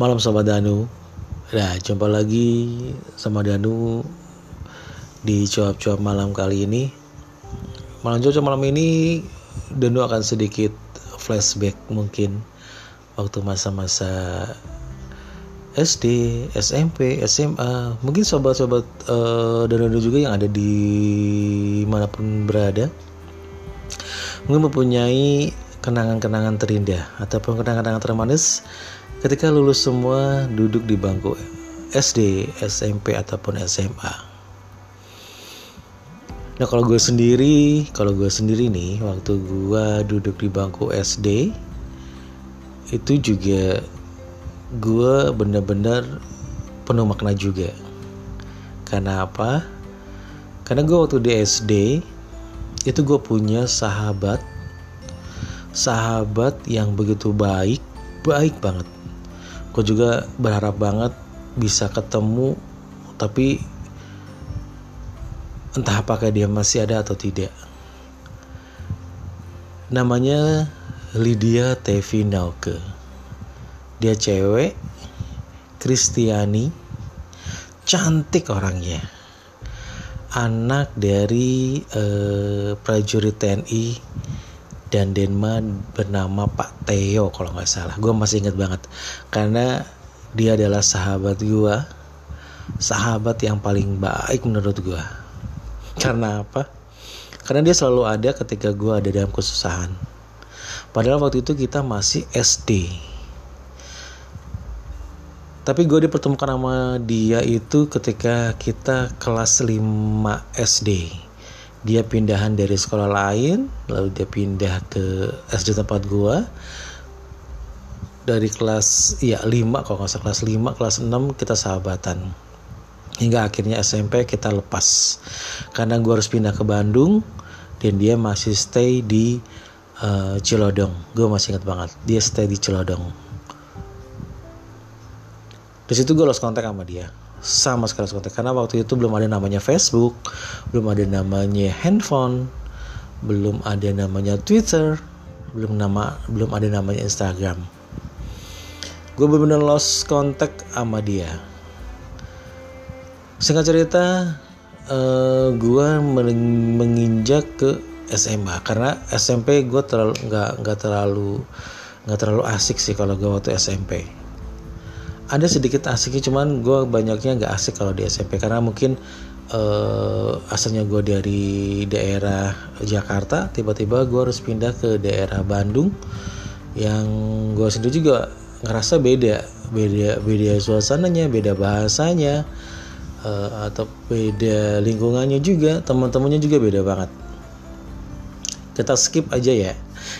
Malam Sobat Danu. Nah jumpa lagi sama Danu Di cuap-cuap malam kali ini. Malam cuap malam ini Danu akan sedikit flashback mungkin Waktu masa-masa SD, SMP, SMA Mungkin sobat-sobat uh, Danu juga yang ada di mana pun berada Mungkin mempunyai kenangan-kenangan terindah Ataupun kenangan-kenangan termanis ketika lulus semua duduk di bangku SD, SMP ataupun SMA. Nah kalau gue sendiri, kalau gue sendiri nih waktu gue duduk di bangku SD itu juga gue bener-bener penuh makna juga. Karena apa? Karena gue waktu di SD itu gue punya sahabat, sahabat yang begitu baik, baik banget gue juga berharap banget bisa ketemu tapi entah apakah dia masih ada atau tidak. Namanya Lydia Tevi Nauke. Dia cewek Kristiani cantik orangnya. Anak dari eh, prajurit TNI dan Denmark bernama Pak Theo kalau nggak salah. Gue masih inget banget. Karena dia adalah sahabat gue sahabat yang paling baik menurut gue karena apa? Karena dia selalu ada ketika gue ada dalam kesusahan. Padahal waktu itu kita masih SD tapi gue dipertemukan sama dia itu ketika kita kelas 5 SD dia pindahan dari sekolah lain lalu dia pindah ke SD tempat gua. Dari kelas ya 5 kalau nggak salah kelas 5 kelas 6 kita sahabatan. Hingga akhirnya SMP kita lepas. Karena gua harus pindah ke Bandung dan dia masih stay di uh, Cilodong. Gue masih ingat banget dia stay di Cilodong. Di situ gue lost kontak sama dia sama sekali kontak karena waktu itu belum ada namanya Facebook, belum ada namanya handphone, belum ada namanya Twitter, belum nama belum ada namanya Instagram. Gue benar-benar lost kontak sama dia. Singkat cerita, uh, gue menginjak ke SMA karena SMP gue terlalu nggak nggak terlalu nggak terlalu asik sih kalau gue waktu SMP ada sedikit asiknya cuman gue banyaknya nggak asik kalau di SMP karena mungkin uh, asalnya gue dari daerah Jakarta tiba-tiba gue harus pindah ke daerah Bandung. Yang gue sendiri juga ngerasa beda. Beda beda suasananya beda bahasanya uh, atau beda lingkungannya juga. Teman-temannya juga beda banget. Kita skip aja ya.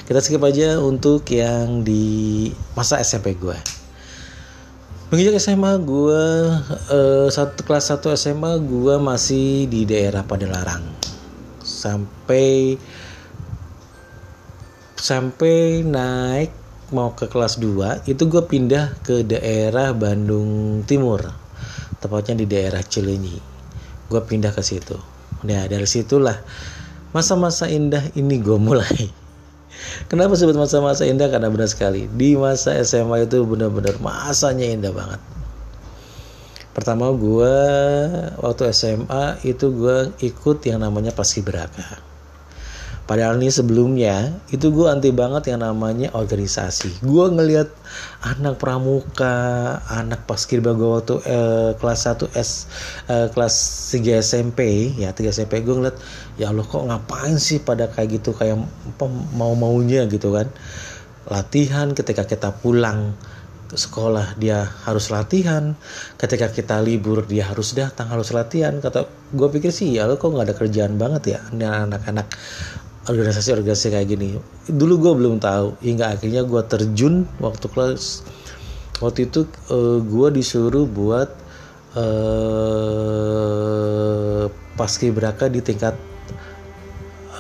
Kita skip aja untuk yang di masa SMP gue Menginjak SMA gue uh, satu kelas 1 SMA gue masih di daerah Padalarang. Sampai sampai naik mau ke kelas 2 itu gue pindah ke daerah Bandung Timur. Tepatnya di daerah Cilenyi. Gue pindah ke situ. Nah dari situlah masa-masa indah ini gue mulai Kenapa sebut masa-masa indah? Karena benar sekali di masa SMA itu benar-benar masanya indah banget. Pertama gue waktu SMA itu gue ikut yang namanya paskibraka. Padahal nih sebelumnya itu gue anti banget yang namanya organisasi. Gue ngelihat anak pramuka, anak paskibra gue waktu eh, kelas 1 S eh, kelas 3 SMP ya 3 SMP gue ngeliat ya Allah kok ngapain sih pada kayak gitu kayak mau maunya gitu kan. Latihan ketika kita pulang sekolah dia harus latihan. Ketika kita libur dia harus datang harus latihan. Kata gue pikir sih ya lo kok nggak ada kerjaan banget ya anak-anak organisasi-organisasi kayak gini. Dulu gue belum tahu hingga akhirnya gue terjun waktu kelas. Waktu itu uh, eh, gue disuruh buat uh, paskibraka di tingkat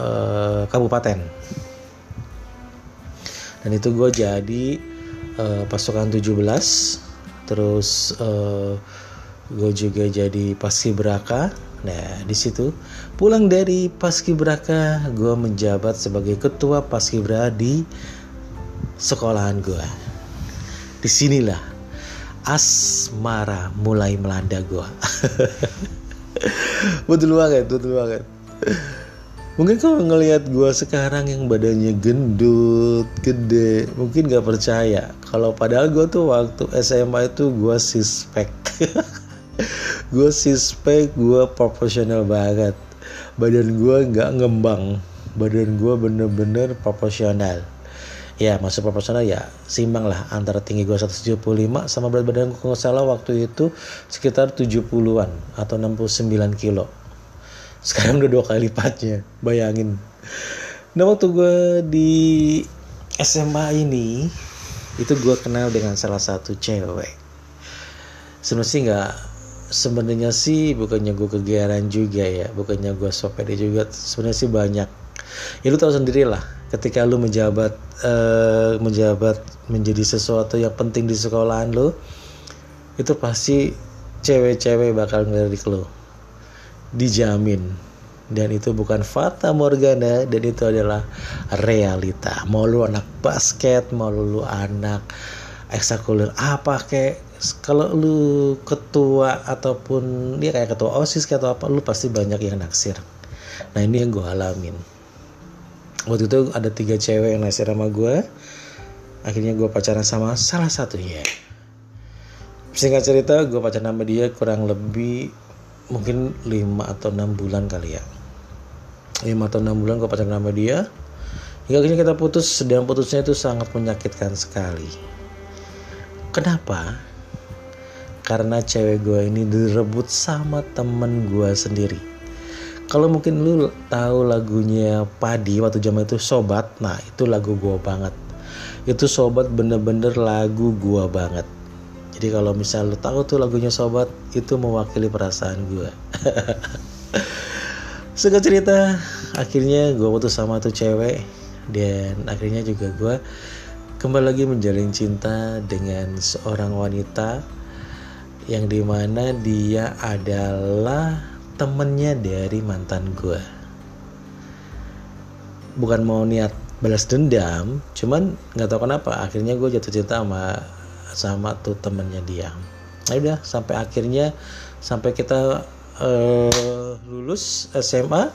uh, kabupaten. Dan itu gue jadi uh, pasukan 17 terus uh, gue juga jadi paskibraka Nah, di situ pulang dari Paskibraka, gue menjabat sebagai ketua Paskibra di sekolahan gue. Di sinilah asmara mulai melanda gue betul banget betul banget. Mungkin kau ngelihat gue sekarang yang badannya gendut gede mungkin gak percaya. Kalau padahal gue tuh waktu SMA itu gue sispek gue sispek gue proporsional banget. Badan gue nggak ngembang. Badan gue bener-bener proporsional. Ya masuk proporsional ya simbang lah antara tinggi gue 175 sama berat badan gue nggak salah waktu itu sekitar 70-an atau 69 kilo. Sekarang udah dua kali lipatnya bayangin. Nah waktu gue di SMA ini itu gue kenal dengan salah satu cewek. Sebenarnya nggak sebenarnya sih bukannya gue kegiatan juga ya bukannya gue sopede juga sebenarnya sih banyak. Ya lu tahu sendiri lah ketika lu menjabat uh, menjabat menjadi sesuatu yang penting di sekolahan lu itu pasti cewek-cewek bakal ngelirik lu. Dijamin. Dan itu bukan fata morgana dan itu adalah realita. Mau lu anak basket mau lu anak ekstrakurikuler apa kayak kalau lu ketua ataupun dia kayak ketua osis atau apa lu pasti banyak yang naksir. Nah ini yang gue alamin. Waktu itu ada tiga cewek yang naksir sama gue akhirnya gue pacaran sama salah satunya. Singkat cerita gue pacaran sama dia kurang lebih mungkin 5 atau 6 bulan kali ya. 5 atau 6 bulan gue pacaran sama dia. Hingga akhirnya kita putus sedang putusnya itu sangat menyakitkan sekali. Kenapa karena cewek gue ini direbut sama temen gue sendiri kalau mungkin lu tahu lagunya Padi waktu zaman itu Sobat, nah itu lagu gua banget. Itu Sobat bener-bener lagu gua banget. Jadi kalau misal lu tahu tuh lagunya Sobat, itu mewakili perasaan gua. Singkat cerita, akhirnya gua putus sama tuh cewek dan akhirnya juga gua kembali lagi menjalin cinta dengan seorang wanita yang di mana dia adalah temennya dari mantan gue bukan mau niat balas dendam cuman nggak tahu kenapa. Akhirnya gue jatuh cinta sama sama tuh temennya dia. Nah udah sampai akhirnya sampai kita uh, lulus SMA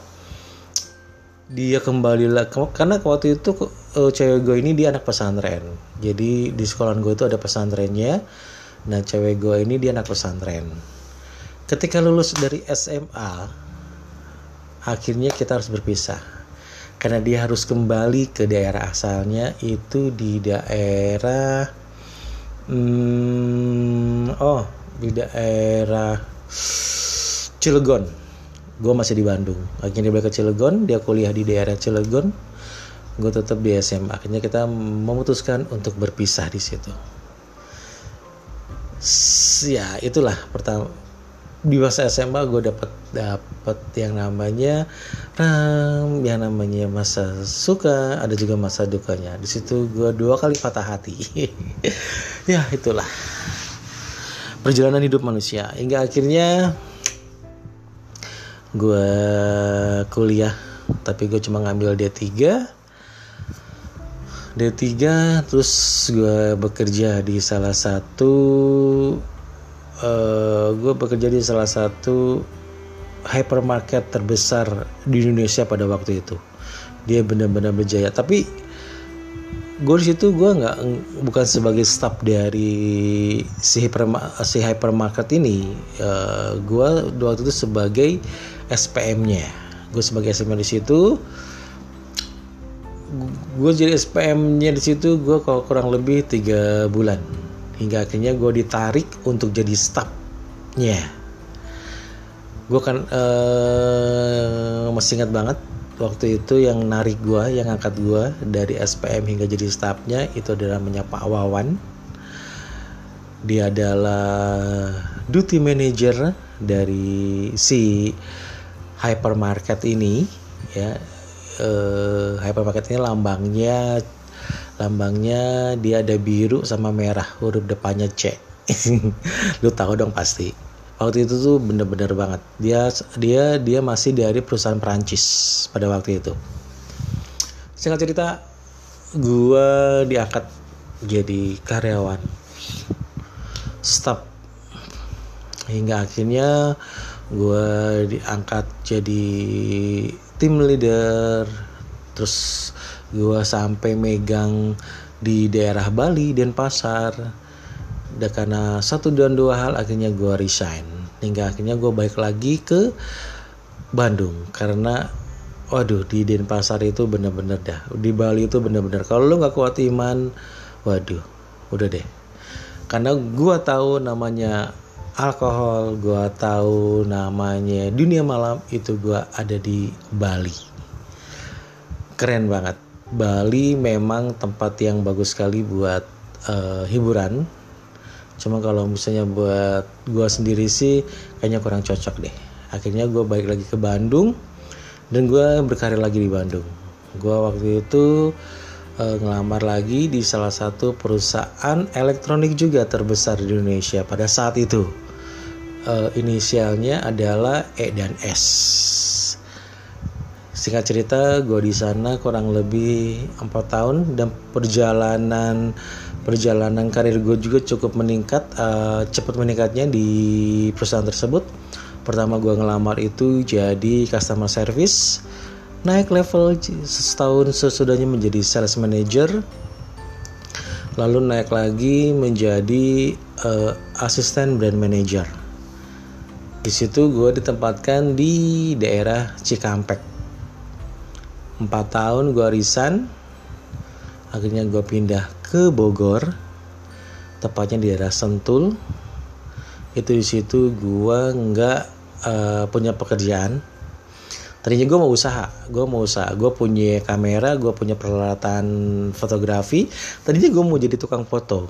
dia kembali lah karena waktu itu uh, cewek gue ini dia anak pesantren. Jadi di sekolah gue itu ada pesantrennya nah cewek gue ini dia anak pesantren. Ketika lulus dari SMA akhirnya kita harus berpisah. Karena dia harus kembali ke daerah asalnya itu di daerah hmm, oh di daerah Cilegon. Gue masih di Bandung. Akhirnya dia ke Cilegon dia kuliah di daerah Cilegon. Gue tetap di SMA akhirnya kita memutuskan untuk berpisah di situ ya itulah pertama di masa SMA gue dapat dapat yang namanya ram yang namanya masa suka ada juga masa dukanya. Di situ gue dua kali patah hati. Ya itulah. Perjalanan hidup manusia. Hingga akhirnya gue kuliah tapi gue cuma ngambil D3 D3 terus gue bekerja di salah satu uh, eh, gue bekerja di salah satu hypermarket terbesar di Indonesia pada waktu itu. Dia benar-benar berjaya. Tapi gue di situ gue nggak bukan sebagai staff dari si hyper si hypermarket ini uh, gue waktu itu sebagai SPM-nya gue sebagai SPM di situ gue jadi SPM-nya di situ gue kurang lebih tiga bulan. Hingga akhirnya gue ditarik untuk jadi staffnya. Gue kan uh, masih ingat banget waktu itu yang narik gue yang angkat gue dari SPM hingga jadi staffnya itu adalah menyapa Wawan. Dia adalah duty manager dari si hypermarket ini ya uh, hypermarket ini lambangnya lambangnya dia ada biru sama merah huruf depannya C. Lu tahu dong pasti. Waktu itu tuh bener-bener banget. Dia dia dia masih dari perusahaan Perancis pada waktu itu. Singkat cerita gue diangkat jadi karyawan. Stop. Hingga akhirnya gue diangkat jadi tim leader. Terus gue sampai megang di daerah Bali dan pasar dan karena satu dan dua hal akhirnya gue resign. Hingga akhirnya gue balik lagi ke Bandung. Karena waduh di Denpasar itu bener-bener dah. Di Bali itu bener-bener. Kalau lu nggak kuat iman waduh udah deh. Karena gue tahu namanya alkohol gue tahu namanya dunia malam itu gue ada di Bali. Keren banget. Bali memang tempat yang bagus sekali buat uh, hiburan. Cuma kalau misalnya buat gue sendiri sih kayaknya kurang cocok deh. Akhirnya gue balik lagi ke Bandung dan gue berkarir lagi di Bandung. Gue waktu itu uh, ngelamar lagi di salah satu perusahaan elektronik juga terbesar di Indonesia pada saat itu uh, inisialnya adalah E dan S. Singkat cerita gue di sana kurang lebih empat tahun dan perjalanan perjalanan karir gue juga cukup meningkat uh, cepat meningkatnya di perusahaan tersebut. Pertama gue ngelamar itu jadi customer service naik level setahun sesudahnya menjadi sales manager lalu naik lagi menjadi uh, asisten brand manager di situ gue ditempatkan di daerah Cikampek. 4 tahun gue resign akhirnya gue pindah ke Bogor tepatnya di daerah Sentul. Itu di situ gue nggak uh, punya pekerjaan. Tadinya gue mau usaha gue mau usaha. Gue punya kamera gue punya peralatan fotografi. Tadinya gue mau jadi tukang foto.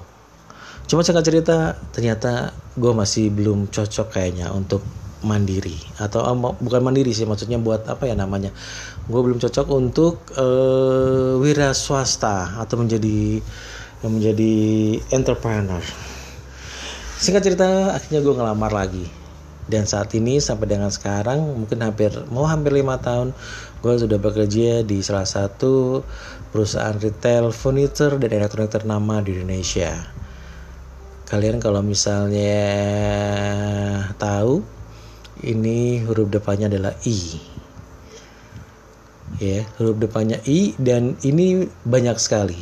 Cuma saya cerita ternyata gue masih belum cocok kayaknya untuk mandiri. Atau um, bukan mandiri sih maksudnya buat apa ya namanya? Gue belum cocok untuk uh, wira swasta atau menjadi menjadi entrepreneur. Singkat cerita akhirnya gue ngelamar lagi. Dan saat ini sampai dengan sekarang mungkin hampir mau hampir lima tahun gue sudah bekerja di salah satu perusahaan retail furniture dan elektronik ternama di Indonesia kalian kalau misalnya tahu ini huruf depannya adalah I. Ya huruf depannya I dan ini banyak sekali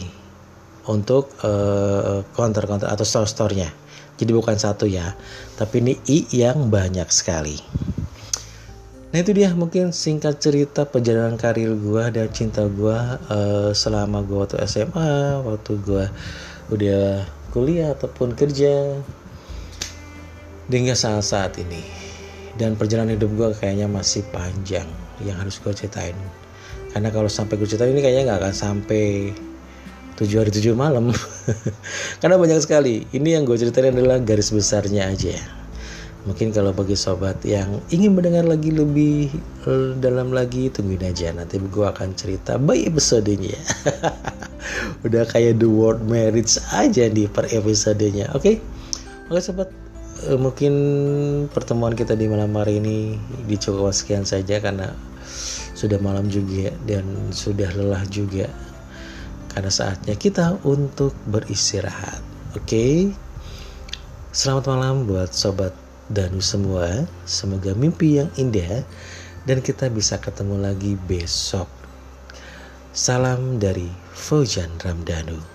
untuk counter-counter atau store-store-nya. Jadi bukan satu ya tapi ini I yang banyak sekali. Nah itu dia mungkin singkat cerita perjalanan karir gue dan cinta gue uh, selama gue waktu SMA waktu gue udah kuliah ataupun kerja hingga saat-saat ini. Dan perjalanan hidup gue kayaknya masih panjang yang harus gue ceritain. Karena kalau sampai gue ceritain ini kayaknya nggak akan sampai tujuh hari tujuh malam. Karena banyak sekali. Ini yang gue ceritain adalah garis besarnya aja mungkin kalau bagi sobat yang ingin mendengar lagi lebih eh, dalam lagi tungguin aja nanti gue akan cerita by episodenya udah kayak the word marriage aja di per episodenya oke okay? oke sobat uh, mungkin pertemuan kita di malam hari ini dicoba sekian saja karena sudah malam juga dan sudah lelah juga karena saatnya kita untuk beristirahat oke okay? selamat malam buat sobat Danu semua semoga mimpi yang indah dan kita bisa ketemu lagi besok. Salam dari Fojan Ramdhanu